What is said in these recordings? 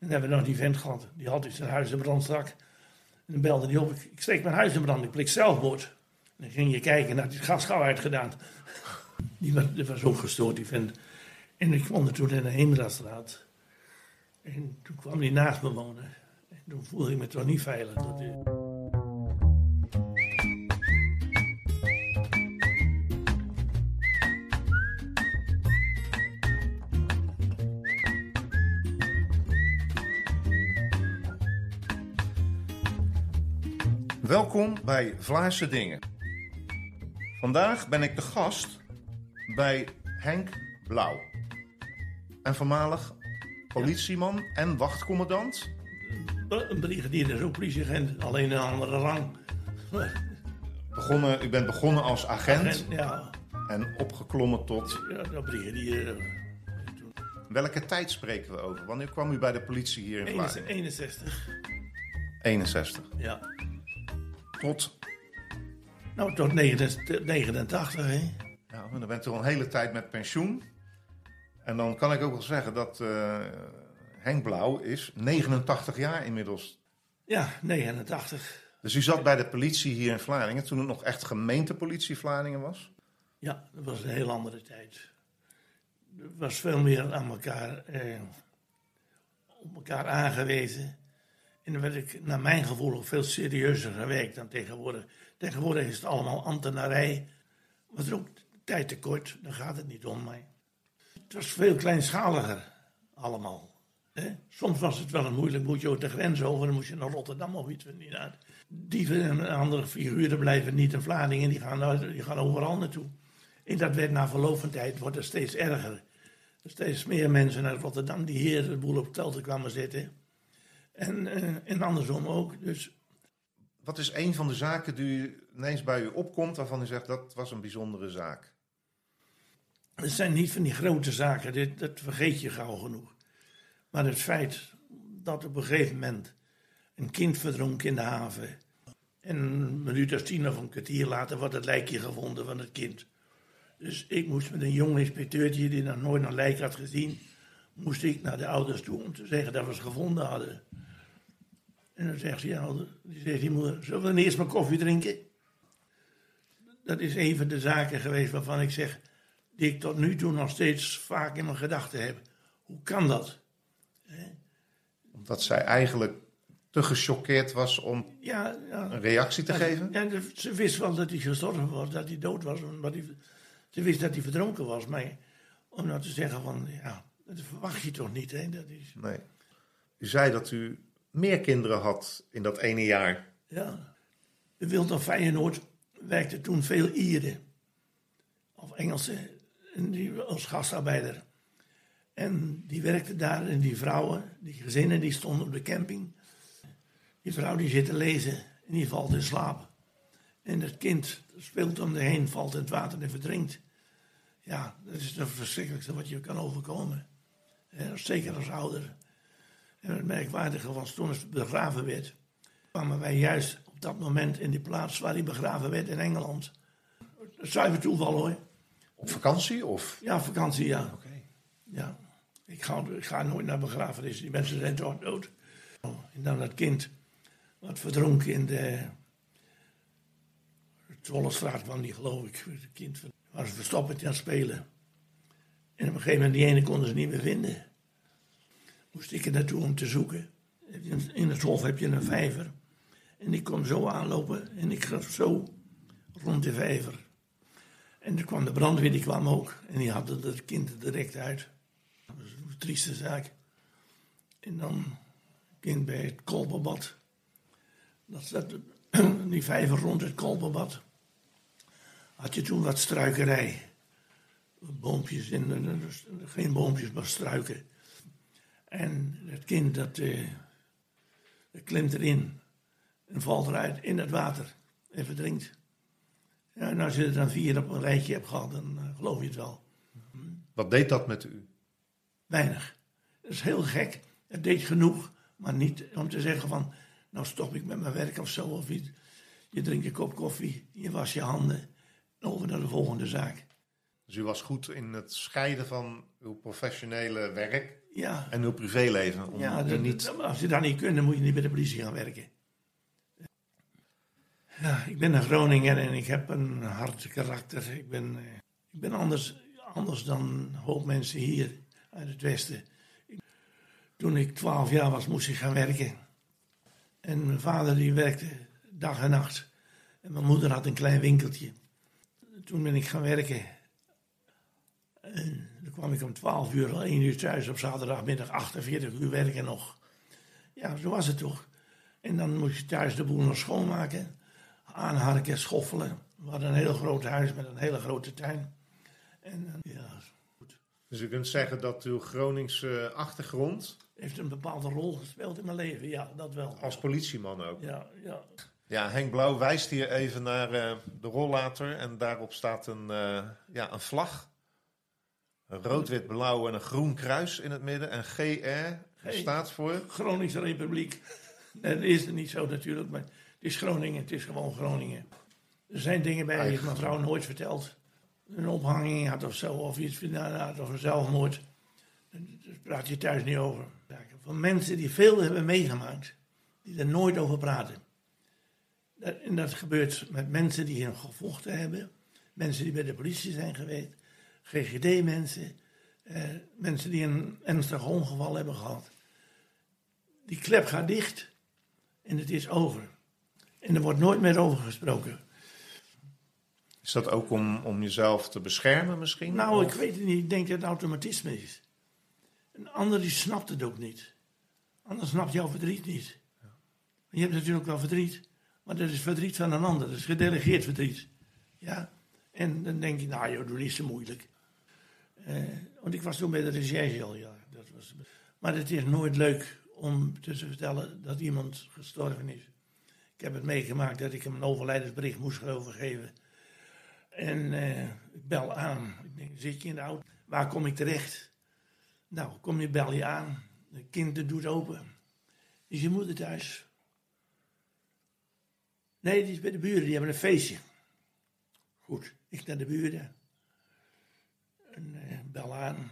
dan hebben we nog die vent gehad. Die had dus zijn huis in brand stak. En dan belde hij op. Ik, steek mijn huis in brand. Ik plik zelfmoord. En dan ging je kijken naar die gas gauw uitgedaan. Die was, was ook gestoord, die vent. En ik woonde toen in de Heemrastraat. En toen kwam hij naast me wonen. En toen voelde ik me toch niet veilig. Dat, Welkom bij Vlaarse Dingen. Vandaag ben ik de gast bij Henk Blauw. En voormalig politieman en wachtcommandant. een brigadier is ook politieagent, alleen een andere rang. Begonnen, u bent begonnen als agent Agent, ja, en opgeklommen tot... ja, brigadier. Welke tijd spreken we over? Wanneer kwam u bij de politie hier in Vlaardingen? 61. 61. Ja. Tot... Nou, tot 89, 89 hè. Ja, dan bent u al een hele tijd met pensioen. En dan kan ik ook wel zeggen dat eh, Henk Blauw is 89 jaar inmiddels. Ja, 89. Dus u zat bij de politie hier in Vlaardingen toen het nog echt gemeentepolitie Vlaardingen was? Ja, dat was een heel andere tijd. Er was veel meer aan elkaar, eh, op elkaar aangewezen. En dan werd ik, naar mijn gevoel, ook veel serieuzer gewerkt dan tegenwoordig. Tegenwoordig is het allemaal ambtenarij. Was ook tijd tekort, daar gaat het niet om. Maar het was veel kleinschaliger, allemaal. Hè? Soms was het wel een moeilijk, moet je over de grens over, dan moest je naar Rotterdam of iets van die. Dieven en andere figuren blijven niet in Vlaardingen, die gaan, die gaan overal naartoe. En dat werd na verloop van tijd wordt het steeds erger. Er steeds meer mensen uit Rotterdam die hier de boel op telten kwamen zitten. En, eh, en andersom ook. Dus Wat is een van de zaken die ineens bij u opkomt waarvan u zegt dat was een bijzondere zaak? Het zijn niet van die grote zaken, dit, dat vergeet je gauw genoeg. Maar het feit dat op een gegeven moment een kind verdronk in de haven. En een minuut of tien of een kwartier later wordt het lijkje gevonden van het kind. Dus ik moest met een jong inspecteurtje die nog nooit een lijk had gezien, moest ik naar de ouders toe om te zeggen dat we het gevonden hadden. En dan zegt die ouder, die zegt die moeder, zullen we dan eerst maar koffie drinken? Dat is een van de zaken geweest waarvan ik zeg, die ik tot nu toe nog steeds vaak in mijn gedachten heb. Hoe kan dat? Omdat zij eigenlijk te gechoqueerd was om Ja, ja. een reactie te geven? Ja, ze wist wel dat hij gestorven was, dat hij dood was. Maar die, ze wist dat hij verdronken was. Maar om nou te zeggen van, ja, dat verwacht je toch niet, hè? Dat is, Nee. U zei dat u meer kinderen had in dat ene jaar. ja. De Wild Feyenoord werkte toen veel Ieren. Of Engelsen, als gastarbeider. En die werkte daar en die vrouwen, die gezinnen, die stonden op de camping. Die vrouw die zit te lezen en die valt in slaap. En het kind speelt om de heen, valt in het water en verdrinkt. Ja, dat is het verschrikkelijkste wat je kan overkomen. Zeker als ouder. En het merkwaardige was toen het begraven werd, kwamen wij juist op dat moment in die plaats waar hij begraven werd in Engeland. Zuiver toeval hoor. Op vakantie of? Ja, vakantie, ja. Ja, ik ga, ik ga nooit naar begrafenissen. Die mensen zijn toch dood. En dan dat kind wat verdronken in de Zwollestraat kwam die geloof ik. Het kind was verstopperd aan het spelen. En op een gegeven moment die ene konden ze niet meer vinden. Moest ik er naartoe om te zoeken. In het hof heb je een vijver. En ik kom zo aanlopen en ik ga zo rond de vijver. En toen kwam de brandweer, die kwam ook. En die hadden het kind er direct uit. Dat was een trieste zaak. En dan kind bij het kolperbad. Dat zat die vijver rond het kolperbad. Had je toen wat struikerij. Boompjes in, eh, geen boompjes, maar struiken. En het kind dat, eh, dat klimt erin en valt eruit in het water en verdrinkt. Ja, en als je er dan vier op een rijtje hebt gehad, dan eh, geloof je het wel. Wat deed dat met u? Weinig. Dat is heel gek. Het deed genoeg, maar niet om te zeggen van... nou stop ik met mijn werk of zo of iets. Je drinkt een kop koffie, je was je handen... en over naar de volgende zaak. Dus u was goed in het scheiden van uw professionele werk Ja, En uw privéleven. Om ja dat- niet... als je dat niet kunt, dan moet je niet bij de politie gaan werken. Ja, ik ben een Groninger en ik heb een hard karakter. Ik ben, eh, ik ben anders, anders dan een hoop mensen hier uit het Westen. Toen ik twaalf jaar was, moest ik gaan werken. En mijn vader die werkte dag en nacht. En mijn moeder had een klein winkeltje. Toen ben ik gaan werken. En dan kwam ik om 12 uur, al 1 uur thuis op zaterdagmiddag, 48 uur werken nog. Ja, zo was het toch. En dan moest je thuis de boel nog schoonmaken, aanharken, schoffelen. We hadden een heel groot huis met een hele grote tuin. En eh, ja, Dus u kunt zeggen dat uw Groningse achtergrond, heeft een bepaalde rol gespeeld in mijn leven. Ja, dat wel. als politieman ook. Ja, ja. Ja, Henk Blauw wijst hier even naar eh, de rollator en daarop staat een, eh, ja, een vlag. Een rood, wit, blauw en een groen kruis in het midden. En GR staat voor... Groningse Republiek. Dat is het niet zo natuurlijk, maar het is Groningen, het is gewoon Groningen. Er zijn dingen bij die Eigen. mijn vrouw nooit vertelt. Een ophanging had of zo, of iets gedaan had, of een zelfmoord. Daar praat je thuis niet over. Van mensen die veel hebben meegemaakt, die er nooit over praten. Dat, en dat gebeurt met mensen die hier gevochten hebben, mensen die bij de politie zijn geweest, GGD-mensen, eh, mensen die een ernstig ongeval hebben gehad. Die klep gaat dicht en het is over. En er wordt nooit meer over gesproken. Is dat ook om, om jezelf te beschermen misschien? Nou, ik weet het niet. Ik denk dat het automatisme is. Een ander die snapt het ook niet. Anders snapt jouw verdriet niet. Je hebt natuurlijk wel verdriet, maar dat is verdriet van een ander. Dat is gedelegeerd verdriet. Ja? En dan denk je, nou joh, doe niet zo moeilijk. Eh, want ik was toen bij de recherche al, ja. Dat was, maar het is nooit leuk om te vertellen dat iemand gestorven is. Ik heb het meegemaakt dat ik hem een overlijdensbericht moest overgeven. En eh, ik bel aan. Ik denk, zit je in de auto? Waar kom ik terecht? Nou, kom je, bel je aan. De kind doet open. Is je moeder thuis? Nee, die is bij de buren. Die hebben een feestje. Goed, ik naar de buren. Eh, bel aan.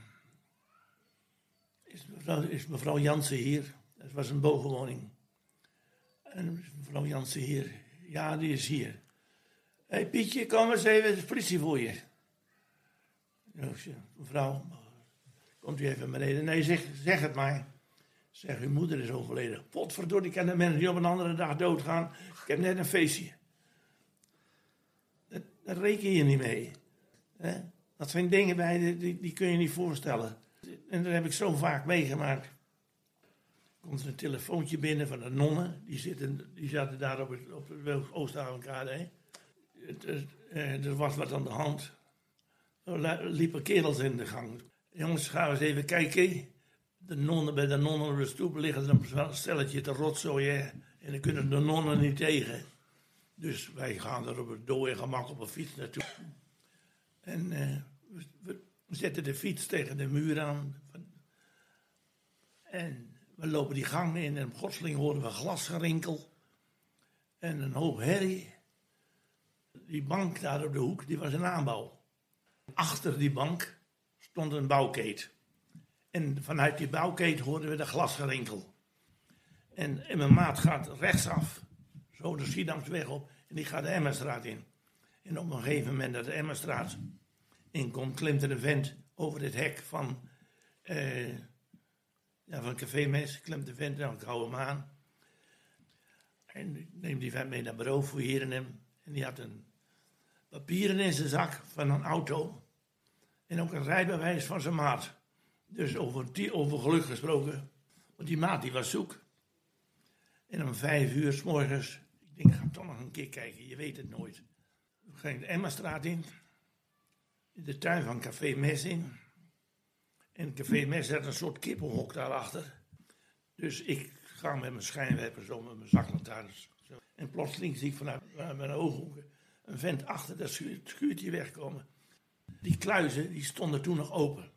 Is mevrouw, is mevrouw Jansen hier? Het was een bovenwoning. En mevrouw Jansen hier? Ja, die is hier. Hé hey Pietje, kom eens even, is politie voor je. Ik mevrouw, komt u even beneden? Nee, zeg, zeg het maar. Zeg, uw moeder is overleden. Potverdorie, kan de mensen die op een andere dag doodgaan. Ik heb net een feestje. Dat, reken je niet mee. Hè? Dat zijn dingen bij, die- die, die kun je niet voorstellen. En dat heb ik zo vaak meegemaakt. Komt er een telefoontje binnen van de nonnen. Die, zitten, die zaten daar op het, op het eh, er was wat aan de hand. Er li- liepen kerels in de gang. Jongens, gaan we eens even kijken. De nonnen, bij de nonnen op de stoep liggen een stelletje te rotzooien. En dan kunnen de nonnen niet tegen. Dus wij gaan er op het dode gemak op een fiets naartoe. En eh, we, zetten de fiets tegen de muur aan. En we lopen die gang in en op Godsling horen we glasgerinkel. En een hoop herrie. Die bank daar op de hoek, die was een aanbouw. Achter die bank stond een bouwkeet. En vanuit die bouwkeet hoorden we de glasgerinkel. En, mijn maat gaat rechtsaf, zo de Schiedamsweg op, en die gaat de Emmerstraat in. En op een gegeven moment dat de Emmerstraat inkomt, klimt er een vent over het hek van, eh, ja, van Café Mes, klimt de vent, nou, ik hou hem aan. En ik neem die vent mee naar bureau, fouilleren hem. En die had een papieren in zijn zak van een auto. En ook een rijbewijs van zijn maat. Dus over, die, over geluk gesproken. Want die maat die was zoek. En om vijf uur s morgens, ik denk, ga toch nog een keer kijken, je weet het nooit. We gingen de Emmastraat in. In de tuin van Café Mes in. En Café Mes had een soort kippenhok daarachter. Dus ik ga met mijn schijnwerper zo met mijn zaklantaarns. En plotseling zie ik vanuit mijn ooghoeken een vent achter dat schuur- schuurtje wegkomen. Die kluizen die stonden toen nog open.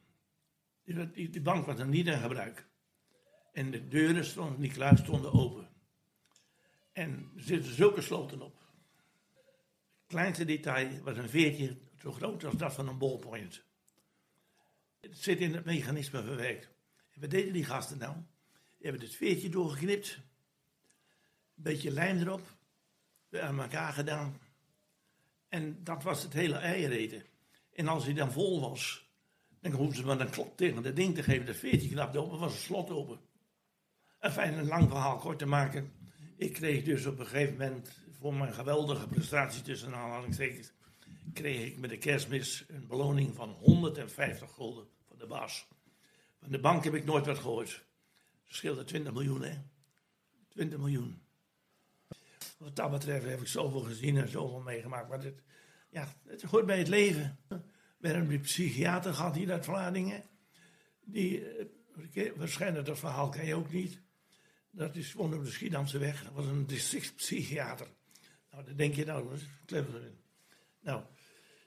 Die, die, die bank was er niet in gebruik. En de deuren stonden, die kluis stonden open. En er zitten zulke sloten op. Kleinste detail was een veertje zo groot als dat van een ballpoint. Het zit in het mechanisme verwerkt. Wat deden die gasten nou? Die hebben het veertje doorgeknipt. Een beetje lijm erop. Weer aan elkaar gedaan. En dat was het hele eiereten. En als hij dan vol was, dan hoefden ze maar een klap tegen dat ding te geven. Dat veertje knapte open, was het slot open. En fijn, een lang verhaal kort te maken. Ik kreeg dus op een gegeven moment, voor mijn geweldige prestatie tussen aanhalingstekens, kreeg ik met de kerstmis een beloning van 150 gulden van de baas. Van de bank heb ik nooit wat gehoord. Dat scheelde 20 miljoen, hè? 20 miljoen. Wat dat betreft heb ik zoveel gezien en zoveel meegemaakt. Maar het, ja, het hoort bij het leven. We hebben een psychiater gehad hier uit Vlaardingen. Die, eh, waarschijnlijk dat verhaal ken je ook niet. Dat is gewoon op de Schiedamse weg. Dat was een districtspsychiater. Nou, dan denk je nou, dat is clever. Nou,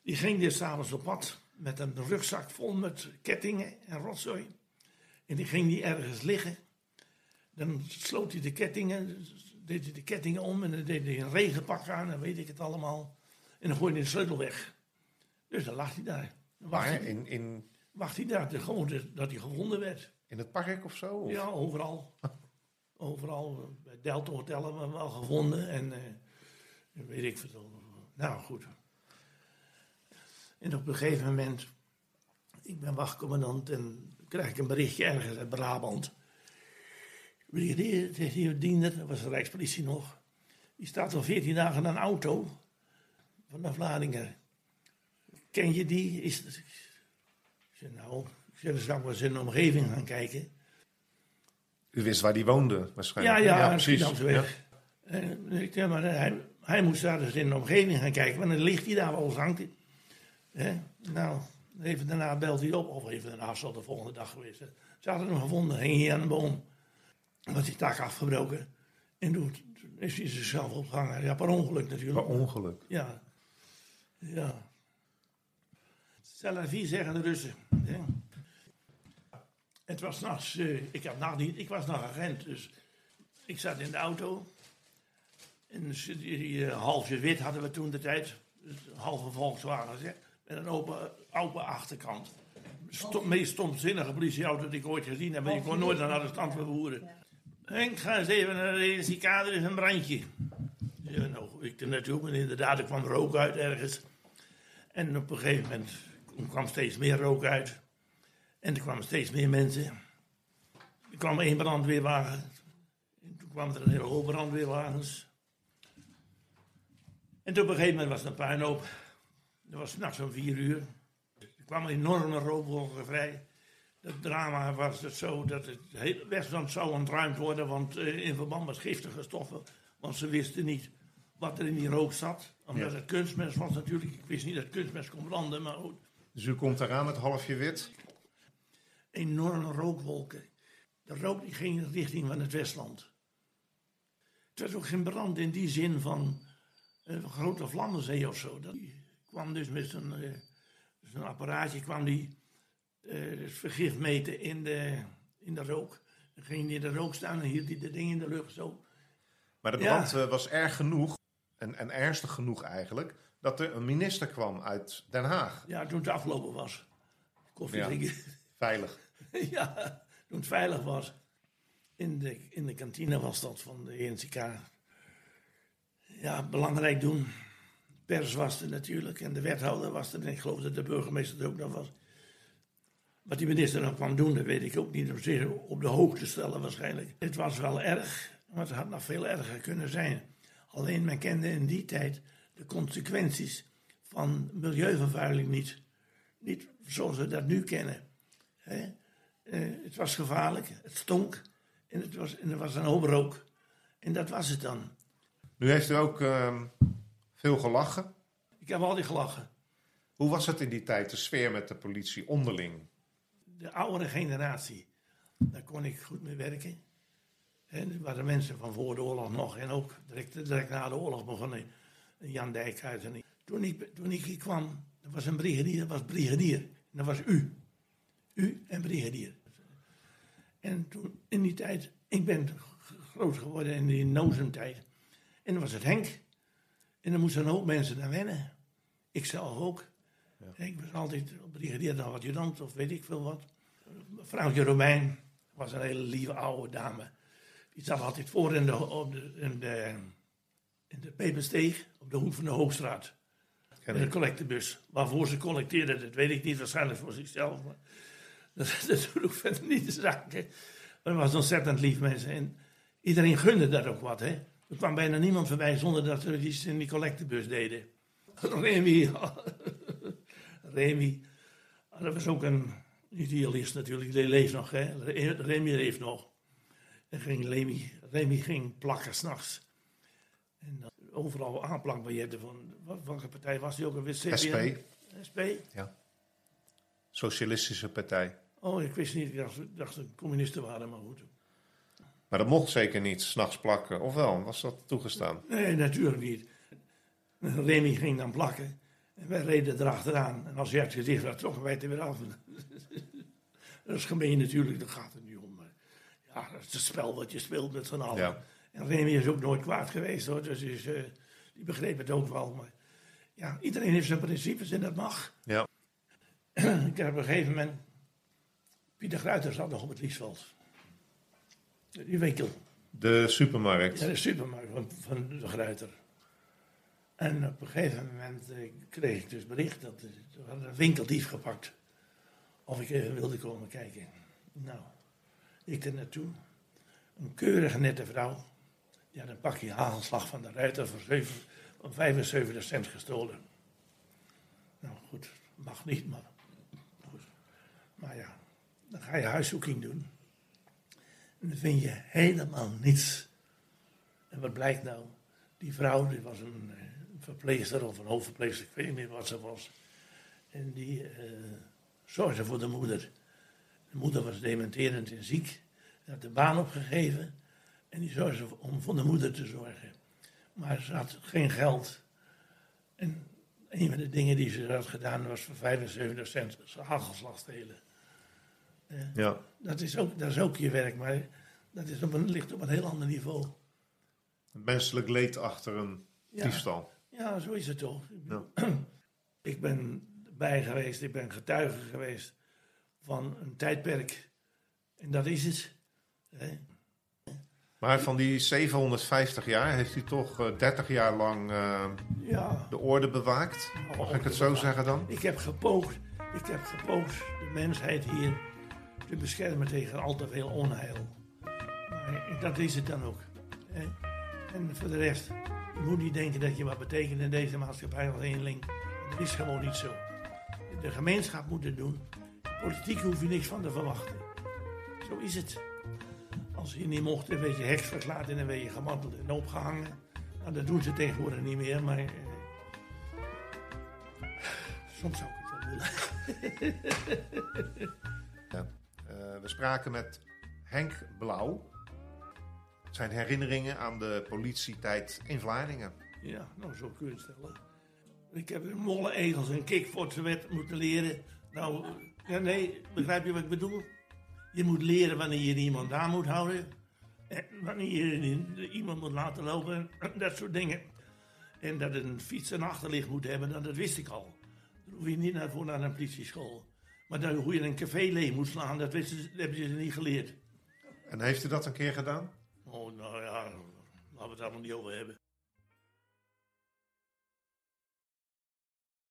die ging dus s'avonds op pad met een rugzak vol met kettingen en rotzooi. En die ging die ergens liggen. Dan sloot hij de kettingen, deed hij de kettingen om en dan deed hij een regenpak aan en weet ik het allemaal. En dan gooide hij de sleutel weg. Dus dan lag hij daar. Dan wacht, hij, in, in, wacht hij daar gewoon dat hij gevonden werd. in het park of zo? Of? Ja, overal. Overal. Bij Delta Hotel hebben we hem wel gevonden. En eh, weet ik veel. Nou, goed. En op een gegeven moment, ik ben wachtcommandant en krijg ik een berichtje ergens uit Brabant. Brigadier, zegt hier Diender, dat was de Rijkspolitie nog. Die staat al 14 dagen aan een auto van de Vlaardingen. Ken je die? Is, ik zeg, nou, ik dan zou ik wel eens in de omgeving gaan kijken. U wist waar die woonde Ja, waarschijnlijk. ja, precies. Weg. En ik zeg maar, hij, hij moest daar dus in de omgeving gaan kijken, want dan ligt hij daar wel hangt hij. Hè? Nou, even daarna belt hij op, of even daarna zal de volgende dag geweest zijn. Ze hadden hem gevonden, hing hij aan een boom. Was die tak afgebroken. En toen is hij zichzelf opgehangen. Ja, per ongeluk natuurlijk. Per ongeluk. Ja. Ja. C'est la vie, zeggen de Russen. Hè. Het was nachts, eh, ik, had nachtdienst, ik was nog agent, dus ik zat in de auto. En dus die, eh, halfje wit hadden we toen de tijd. Dus een halve Volkswagen, zeg. Met een open, open achterkant. Stom, meest stomzinnige politieauto die ik ooit gezien heb. Maar je kon nooit een arrestant vervoeren. Henk, ga eens even naar de NCK, er is een brandje. Ja, nou, ik er naartoe, maar inderdaad, er kwam rook uit ergens. En op een gegeven moment kwam steeds meer rook uit. En er kwamen steeds meer mensen. Er kwam één brandweerwagen. En toen kwamen er een hele hoop brandweerwagens. En toen op een gegeven moment was het een puinhoop. Dat was nachts om vier uur. Er kwam een enorme rookwolken vrij. Het drama was het zo dat het hele Westland zou ontruimd worden, want eh, in verband met giftige stoffen. Want ze wisten niet wat er in die rook zat. Omdat Ja. het kunstmest was natuurlijk. Ik wist niet dat kunstmest kon branden, maar goed. Dus u komt eraan met halfje wit. Enorme rookwolken. De rook die ging in de richting van het Westland. Het was ook geen brand in die zin van een grote vlammenzee of zo. Dat kwam dus met zo'n eh, zo'n apparaatje, kwam die eh, het vergif meten in de, in de rook. Dan ging hij in de rook staan en hield hij de ding in de lucht zo. Maar de brand eh, was erg genoeg, en, en ernstig genoeg eigenlijk, dat er een minister kwam uit Den Haag. Ja, toen het afgelopen was. Koffie Ja. drinken. Veilig. ja, toen het veilig was. In de, in de kantine was dat van de ENCK. Ja, belangrijk doen. Pers was er natuurlijk en de wethouder was er. En ik geloof dat de burgemeester er ook nog was. Wat die minister dan kwam doen, dat weet ik ook niet. Om zich op de hoogte stellen waarschijnlijk. Het was wel erg, maar het had nog veel erger kunnen zijn. Alleen men kende in die tijd de consequenties van milieuvervuiling niet. Niet zoals we dat nu kennen. Eh, het was gevaarlijk, het stonk en, het was, en er was een hoop rook. En dat was het dan. Nu heeft u ook ehm, veel gelachen. Ik heb altijd gelachen. Hoe was het in die tijd, de sfeer met de politie onderling? De oudere generatie, daar kon ik goed mee werken. En er waren mensen van voor de oorlog nog en ook direct, direct na de oorlog begonnen. Jan Dijkhuis en ik. Toen ik, toen ik hier kwam, er was een brigadier, dat was brigadier. En dat was u. U en brigadier. En toen, in die tijd, ik ben groot geworden in die nozentijd. En dan was het Henk. En dan moesten een hoop mensen daar wennen. Ik zelf ook. Ik was altijd brigadier dan adjudant of weet ik veel wat. Vrouwtje Romein, was een hele lieve oude dame. Die zat altijd voor in de, op de, in de, in de Pepersteeg, op de hoek van de Hoogstraat. In de collectebus. Waarvoor ze collecteerden, dat weet ik niet. Waarschijnlijk voor zichzelf. Maar dat, dat doet ook verder niet de zaak. hè. Maar het was ontzettend lief mensen. En iedereen gunde daar ook wat. Hè. Er kwam bijna niemand voorbij zonder dat ze iets in die collectebus deden. Remy. Remy. Ah, Dat was ook een idealist natuurlijk. Die leeft nog. Hè. Remy leeft nog. En ging Remy, Remy ging plakken s'nachts. En dan overal aanplakken. Je hebt er van, welke partij was die ook alweer? CPN? SP, SP? Socialistische Partij. Oh, ik wist niet. Ik dacht, dacht dat het communisten waren, maar goed. Maar dat mocht zeker niet, s'nachts plakken. Of wel, was dat toegestaan? Nee, natuurlijk niet. Remy ging dan plakken. En wij reden erachteraan. En als hij het gezicht had, trokken wij het er weer af. dat is gemeen natuurlijk, daar gaat het niet om. Maar ja, dat is het spel wat je speelt met z'n allen. Ja. En Remy is ook nooit kwaad geweest hoor. Dus is, eh, die begreep het ook wel. Maar ja, iedereen heeft zijn principes en dat mag. Ja. ik heb op een gegeven moment... Pieter Gruiter zat nog op het Liesveld. Die winkel. De supermarkt. Ja, de supermarkt van, van de Gruiter. En op een gegeven moment eh, kreeg ik dus bericht dat er een winkeldief gepakt. Of ik even wilde komen kijken. Nou, ik er naartoe. Een keurige nette vrouw. Die had een pakje hagelslag van de Ruiter voor, zeven, voor 75 cent gestolen. Nou goed, mag niet, maar goed. Maar ja, dan ga je huiszoeking doen. Dan vind je helemaal niets. En wat blijkt nou? Die vrouw, die was een eh, verpleegster of een hoofdverpleegster, ik weet niet wat ze was. En die eh, zorgde voor de moeder. De moeder was dementerend en ziek. Ze had de baan opgegeven. En die zorgde om voor de moeder te zorgen. Maar ze had geen geld. En een van de dingen die ze had gedaan was voor 75 cent hagelslag stelen. Ja. Dat is, ook, dat is ook je werk, maar dat is op een, ligt op een heel ander niveau. Het menselijk leed achter een Ja. diefstal. Ja, zo is het toch. Ik, ben bij geweest, ik ben getuige geweest van een tijdperk. En dat is het. Hè? Maar van die 750 jaar heeft hij toch eh, 30 jaar lang eh, Ja. de orde bewaakt. Mag ik het zo zeggen dan? Ik heb gepoogd, ik heb gepoogd de mensheid hier te beschermen tegen al te veel onheil. Maar dat is het dan ook. En voor de rest, je moet niet denken dat je wat betekent in deze maatschappij als eenling. Dat is gewoon niet zo. De gemeenschap moet het doen. Politiek hoef je niks van te verwachten. Zo is het. Als je niet mocht, dan werd je heks verklaard en dan werd je gemanteld en opgehangen. Nou, dat doen ze tegenwoordig niet meer, maar... eh, soms zou ik het wel willen. Ja. We spraken met Henk Blauw. Zijn herinneringen aan de politietijd in Vlaardingen. Ja, nou zo kun je het stellen. Ik heb molle egels en kikvortsenwet moeten leren. Nou, ja, nee, begrijp je wat ik bedoel? Je moet leren wanneer je iemand aan moet houden. En wanneer je iemand moet laten lopen. Dat soort dingen. En dat een fiets een achterlicht moet hebben, nou, dat wist ik al. Dan hoef je niet naar, voor naar een politieschool. Maar dan, hoe je een café leeg moet slaan, dat, wisten ze, dat hebben ze niet geleerd. En heeft u dat een keer gedaan? Oh, nou ja, laten we het allemaal niet over hebben.